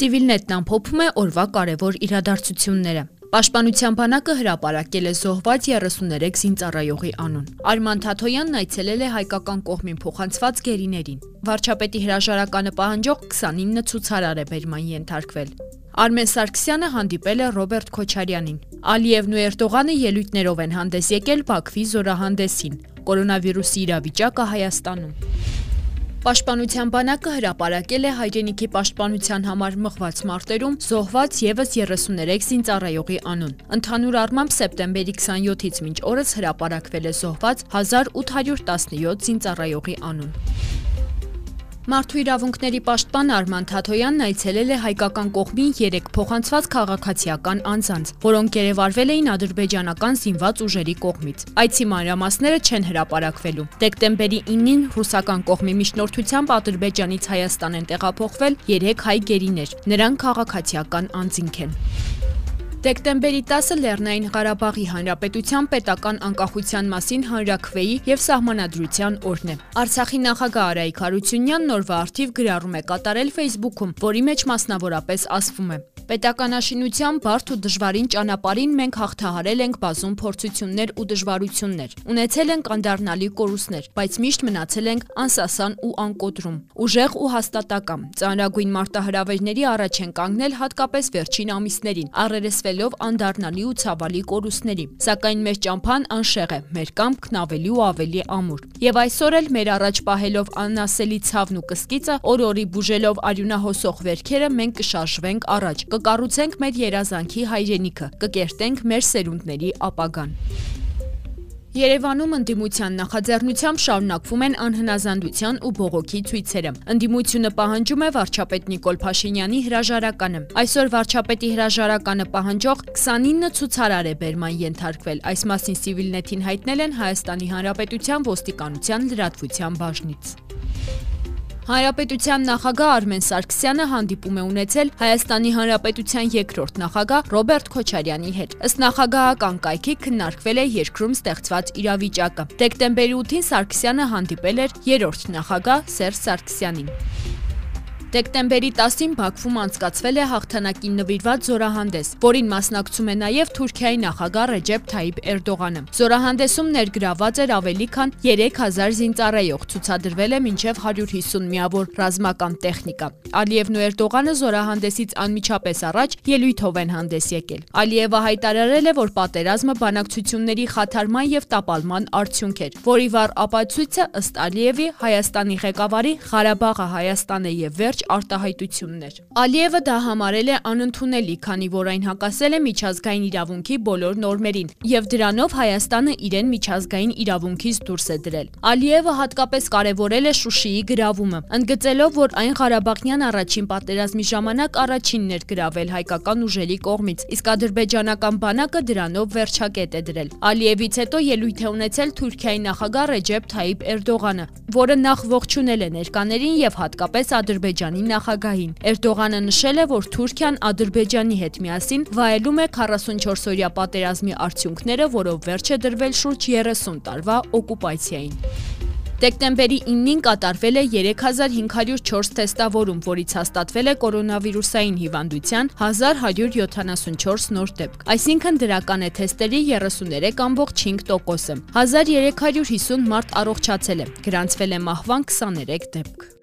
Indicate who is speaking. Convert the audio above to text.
Speaker 1: Civilnet-ն ամփոփում է օրվա կարևոր իրադարձությունները։ Պաշտպանության բանակը հրապարակել է զոհված 33 զինծառայողի անուն։ Արման Թաթոյանն այցելել է հայկական կողմին փոխանցված գերիներին։ Վարչապետի հրաժարականը պահանջող 29 ցուցարար է բերման ենթարկվել։ Արմեն Սարգսյանը հանդիպել է Ռոբերտ Քոչարյանին։ Ալիևն ու Էրդողանը ելույթներով են հանդես եկել Բաքվի զորահանդեսին։ Կորոնավիրուսի իրավիճակը Հայաստանում։ Պաշտպանության բանակը հրապարակել է հայրենիքի պաշտպանության համար մղված մարտերում զոհված եւս 33 զինծառայողի անուն։ Ընդհանուր առմամբ սեպտեմբերի 27-ից մինչ օրս հրապարակվել է զոհված 1817 զինծառայողի անուն։ Մարդու իրավունքների պաշտպան Արման Թաթոյանն այցելել է հայկական կողմին 3 փոխանցված քաղաքացիական անձանց, որոնք գերեվարվել էին ադրբեջանական զինված ուժերի կողմից։ Այցի մանրամասները չեն հրապարակվելու։ Դեկտեմբերի 9-ին ռուսական կողմի միջնորդությամբ Ադրբեջանից Հայաստան են տեղափոխվել 3 հայ գերիներ։ Նրանք քաղաքացիական անձինք են։ Դեկտեմբերի 10-ը Լեռնային Ղարաբաղի Հանրապետության պետական անկախության մասին հանրակրվեի եւ սահմանադրության օրն է։ Արցախի նախագահ Արայիկ Հարությունյանն նորվա արդիվ գրառում է կատարել Facebook-ում, որի մեջ մասնավորապես ասվում է. Պետականաշինության բարդ ու դժվարին ճանապարհին մենք հաղթահարել ենք բազում փորձություններ ու դժվարություններ։ Ունեցել ենք անդառնալի կորուստներ, բայց միշտ մնացել ենք անսասան ու անկոտրում։ Ուժեղ ու հաստատակամ։ Ծանրագույն մարտահրավերների առաջ են կանգնել հատկապես վերջին ամիսներին, առերեսվելով անդառնալի ու ցավալի կորուստների։ Սակայն մեր ճամփան անշեղ է, մեր կամքն ավելի ու ավելի ամուր։ Եվ այսօր էլ մեր առաջ պահելով անասելի ցավն ու կսկիծը, օր-օրի բուժելով արյունահոսող վերքերը մենք կշարժվենք առաջ, կկառուցենք մեր երազանքի հայրենիքը, կկերտենք մեր սերունդների ապագան։ Երևանում ընդդիմության նախաձեռնությամբ շարունակվում են անհնազանդության ու բողոքի ցույցերը։ Ընդդիմությունը պահանջում է վարչապետ Նիկոլ Փաշինյանի հրաժարականը։ Այսօր վարչապետի հրաժարականը պահանջող 29 ցուցարար է բերման ենթարկվել։ Այս մասին Civilnet-ին հայտնել են Հայաստանի Հանրապետության ոստիկանության լրատվության բաժնից։ Հանրապետության նախագահ Արմեն Սարգսյանը հանդիպում է ունեցել Հայաստանի Հանրապետության երկրորդ նախագահ Ռոբերտ Քոչարյանի հետ։ Ըստ նախագահական կայքի քննարկվել է երկրում ստեղծված իրավիճակը։ Դեկտեմբերի 8-ին Սարգսյանը հանդիպել էր երրորդ նախագահ Սերժ Սարգսյանին։ Դեկտեմբերի 10-ին Բաքվում անցկացվել է հաղթանակին նվիրված զորահանդես, որին մասնակցում է նաև Թուրքիայի նախագահ Ռեջեփ Թայիփ Էրդողանը։ Զորահանդեսում ներգրաված էր ավելի քան 3000 զինծառայող, ցուցադրվել է մինչև 150 միավոր ռազմական տեխնիկա։ Ալիևն ու Էրդողանը զորահանդեսից անմիջապես առաջ ելույթով են հանդես եկել։ Ալիևը հայտարարել է, որ պատերազմը բանակցությունների խաթարման եւ տապալման արդյունք էր, որի վառ ապացույցը ըստ Ալիևի Հայաստանի ղեկավարի Ղարաբաղը Հայաստանը եւ վերջ լուրջ արտահայտություններ։ Ալիևը դա համարել է անընդունելի, քանի որ այն հակասել է միջազգային իրավունքի բոլոր նորմերին, եւ դրանով Հայաստանը իրեն միջազգային իրավունքից դուրս է դրել։ Ալիևը հատկապես կարևորել է Շուշիի գրավումը, ընդգծելով, որ այն Ղարաբաղյան առաջին պատերազմի ժամանակ առաջինն էր գրավել հայկական ուժերի կողմից, իսկ ադրբեջանական բանակը դրանով վերջակետ է դրել։ Ալիևից հետո ելույթ է ունեցել Թուրքիայի նախագահ Ռեջեփ Թայիփ Էրդողանը, որը նախ ողջունել է ներկաներին եւ հատկապես Ադրբեջան Ադրբեջանի նախագահին։ Էրդողանը նշել է, որ Թուրքիան Ադրբեջանի հետ միասին վայելում է 44-օրյա պատերազմի արդյունքները, որով վերջ է դրվել շուրջ 30 տարվա օկուպացիային։ Դեկտեմբերի 9-ին կատարվել է 3504 թեստավորում, որից հաստատվել է կորոնավիրուսային հիվանդության 1174 նոր դեպք։ Այսինքն դրական է թեստերի 33.5%-ը։ 1350 մարդ առողջացել է, գրանցվել է մահվան 23 դեպք։